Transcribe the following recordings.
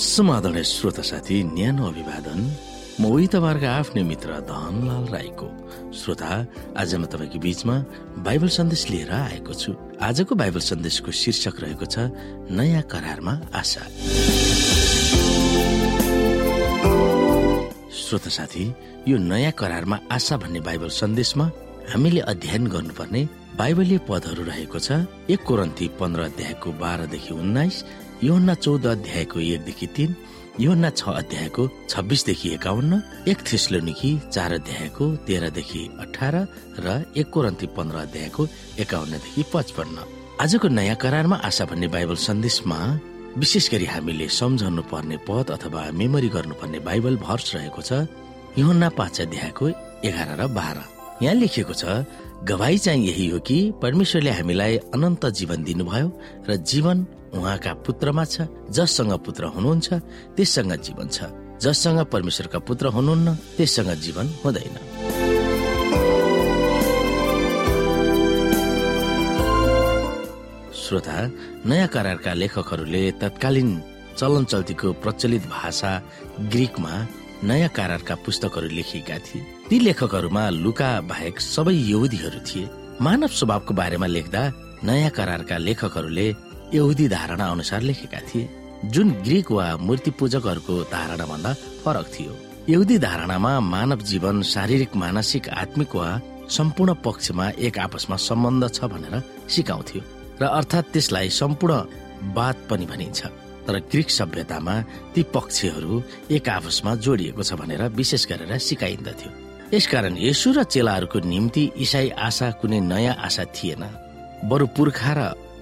समाधान श्रोता साथी न्यानो अभिवादन। म उही तपाईँहरूको आफ्नै मित्र धनलाल राईको। श्रोता आज म तपाईँको बीचमा बाइबल सन्देश लिएर आएको छु। आजको बाइबल सन्देशको शीर्षक रहेको छ नयाँ करारमा आशा। श्रोता साथी यो नयाँ करारमा आशा भन्ने बाइबल सन्देशमा हामीले अध्ययन गर्नुपर्ने बाइबलीय पदहरू रहेको छ एक कोरन्ती पन्ध्र अध्यायको बाह्रदेखि उन्नाइस योहन्ना चौध अध्यायको एकदेखि तीन योहन्ना छ अध्यायको छब्बिसदेखि एकाउन्न एक थिस्लोनिकी चार अध्यायको तेह्रदेखि अठार र एक कोरन्ती पन्ध्र अध्यायको एकाउन्नदेखि पचपन्न। आजको नयाँ करारमा आशा भन्ने बाइबल सन्देशमा विशेष गरी हामीले सम्झाउनु पर्ने पद अथवा मेमोरी गर्नुपर्ने बाइबल भर्स रहेको छ योहन्ना पाँच अध्यायको एघार र बाह्र। यहाँ लेखिएको छ गवाई चाहिँ यही हो कि परमेश्वरले हामीलाई अनन्त जीवन दिनुभयो र जीवन उहाँका पुत्रमा छ जससँग पुत्र हुनुहुन्छ त्यससँग जीवन छ। जससँग परमेश्वरका पुत्र हुनुहुन्न त्यससँग जीवन हुँदैन। श्रोता नयाँ करारका लेखकहरूले तत्कालीन चलन चल्तीको प्रचलित भाषा ग्रिकमा नयाँ करारका पुस्तकहरू लेखिएका थिए। ती लेखकहरूमा लुका बाहेक सबै यहुदीहरू थिए। मानव स्वभावको बारेमा लेख्दा नयाँ करारका लेखकहरूले यहुदी धारणा अनुसार लेखेका थिए। जुन ग्रिक वा मूर्ति पूजकहरूको धारणा भन्दा फरक थियो। यहुदी धारणामा मानव जीवन शारीरिक मानसिक आत्मिक वा सम्पूर्ण पक्षमा एक आपसमा सम्बन्ध छ भनेर सिकाउँथ्यो। र अर्थात् त्यसलाई सम्पूर्ण बात पनि भनिन्छ। तर ग्रिक सभ्यतामा ती पक्षहरू एक आपसमा जोडिएको छ भनेर विशेष गरेर सिकाइन्दथ्यो यसकारण यसु र चेलाहरूको निम्ति इसाई आशा कुनै नयाँ आशा थिएन। बरु पुर्खा र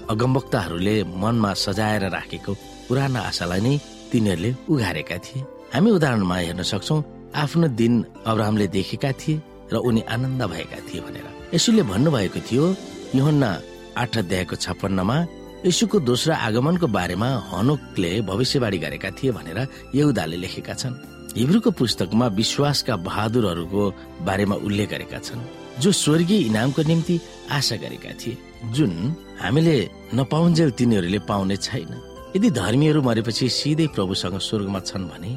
अगमवक्ताहरूले मनमा सजाएर राखेको पुराना आशालाई नै तिनीहरूले उघारेका थिए। हामी उदाहरणमा हेर्न सक्छौ आफ्नो दिन अब्राहमले देखेका थिए र उनी आनन्द भएका थिए भनेर। यसुले भन्नुभएको थियो योहन्ना आठ अध्यायको छप्पन्नमा यसुको दोस्रो आगमनको बारेमा हनुकले भविष्यवाणी गरेका थिए भनेर यहुदाले लेखेका छन्। हिब्रूको पुस्तकमा विश्वासका बहादुरहरूको बारेमा उल्लेख गरेका छन् जो स्वर्गीय इनामको निम्ति आशा गरेका थिए जुन हामीले नपाउन्जेल तिनीहरूले पाउने छैन। यदि धर्मीहरू मरेपछि सिधै प्रभुसँग स्वर्गमा छन् भने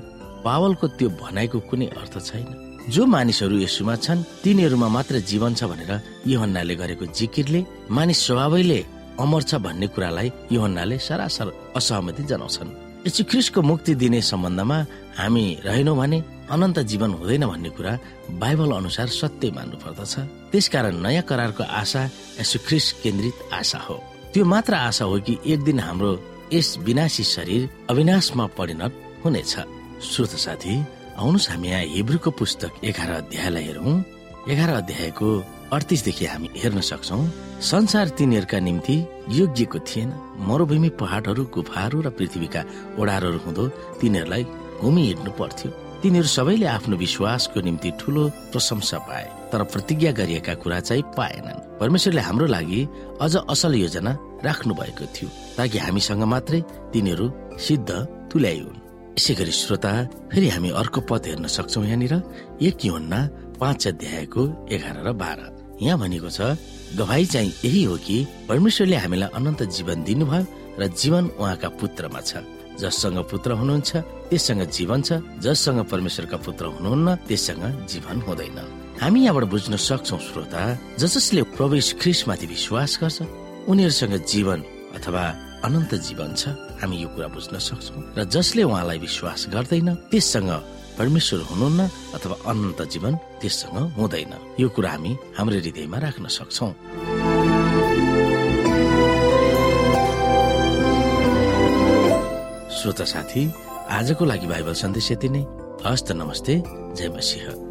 पावलको त्यो भनाइको कुनै अर्थ छैन। जो मानिसहरू यसुमा छन् तिनीहरूमा मात्र जीवन छ भनेर योहन्नाले गरेको जिकिरले मानिस स्वभावैले अमर छ भन्ने कुरालाई योहन्नाले सरासर असहमति जनाउँछन्। यसु ख्रिस्टको मुक्ति दिने सम्बन्धमा हामी रहेनौँ भने अनन्त जीवन हुँदैन भन्ने कुरा बाइबल अनुसार सत्य मान्नु पर्दछ त्यसकारण नयाँ करारको आशा यसु ख्रिस केन्द्रित आशा हो। त्यो मात्र आशा हो कि एक दिन हाम्रो यस विनाशी शरीर अविनाशमा परिणत हुनेछ। श्रोत साथी आउनुहोस् हामी यहाँ हिब्रूको पुस्तक एघार अध्यायलाई हेरौँ। एघार अध्यायको अडतिसदेखि हामी हेर्न सक्छौ संसार तिनीहरूका निम्ति योग्यको थिएन। मरुभूमि पहाडहरू गुफाहरू र पृथ्वीका ओडारहरू हुँदो तिनीहरूलाई घुमि हिँड्नु पर्थ्यो। तिनीहरू सबैले आफ्नो विश्वासको निम्ति ठुलो प्रशंसा पाए तर प्रतिज्ञा गरिएका कुरा चाहिँ पाएनन्। परमेश्वरले हाम्रो लागि अझ असल योजना राख्नु भएको थियो ताकि हामीसँग मात्रै तिनीहरू सिद्ध तुल्याइन् यसै गरी श्रोता फेरि हामी अर्को पद हेर्न सक्छौ यहाँनिर एक योन्ना पाँच अध्यायको एघार र बाह्र। यहाँ भनेको छ गवाई चाहिँ यही हो कि परमेश्वरले हामीलाई अनन्त जीवन दिनुभयो र जीवन उहाँका पुत्रमा छ। जससँग पुत्र हुनुहुन्छ त्यससँग जीवन छ। जससँग परमेश्वरका पुत्र हुनुहुन्न त्यससँग जीवन हुँदैन। हामी यहाँबाट बुझ्न सक्छौ श्रोता जस जसले प्रवेश ख्रिसमाथि विश्वास गर्छ उनीहरूसँग जीवन अथवा अनन्त जीवन छ। हामी यो कुरा बुझ्न सक्छौ। र जसले उहाँलाई विश्वास गर्दैन त्यससँग परमेश्वर हुनुहुन्न अथवा अनन्त जीवन त्यससँग हुँदैन। यो कुरा हामी हाम्रो हृदयमा राख्न सक्छौ। श्रोता साथी आजको लागि बाइबल सन्देश यति नै। हस्त नमस्ते। जय मसिंह।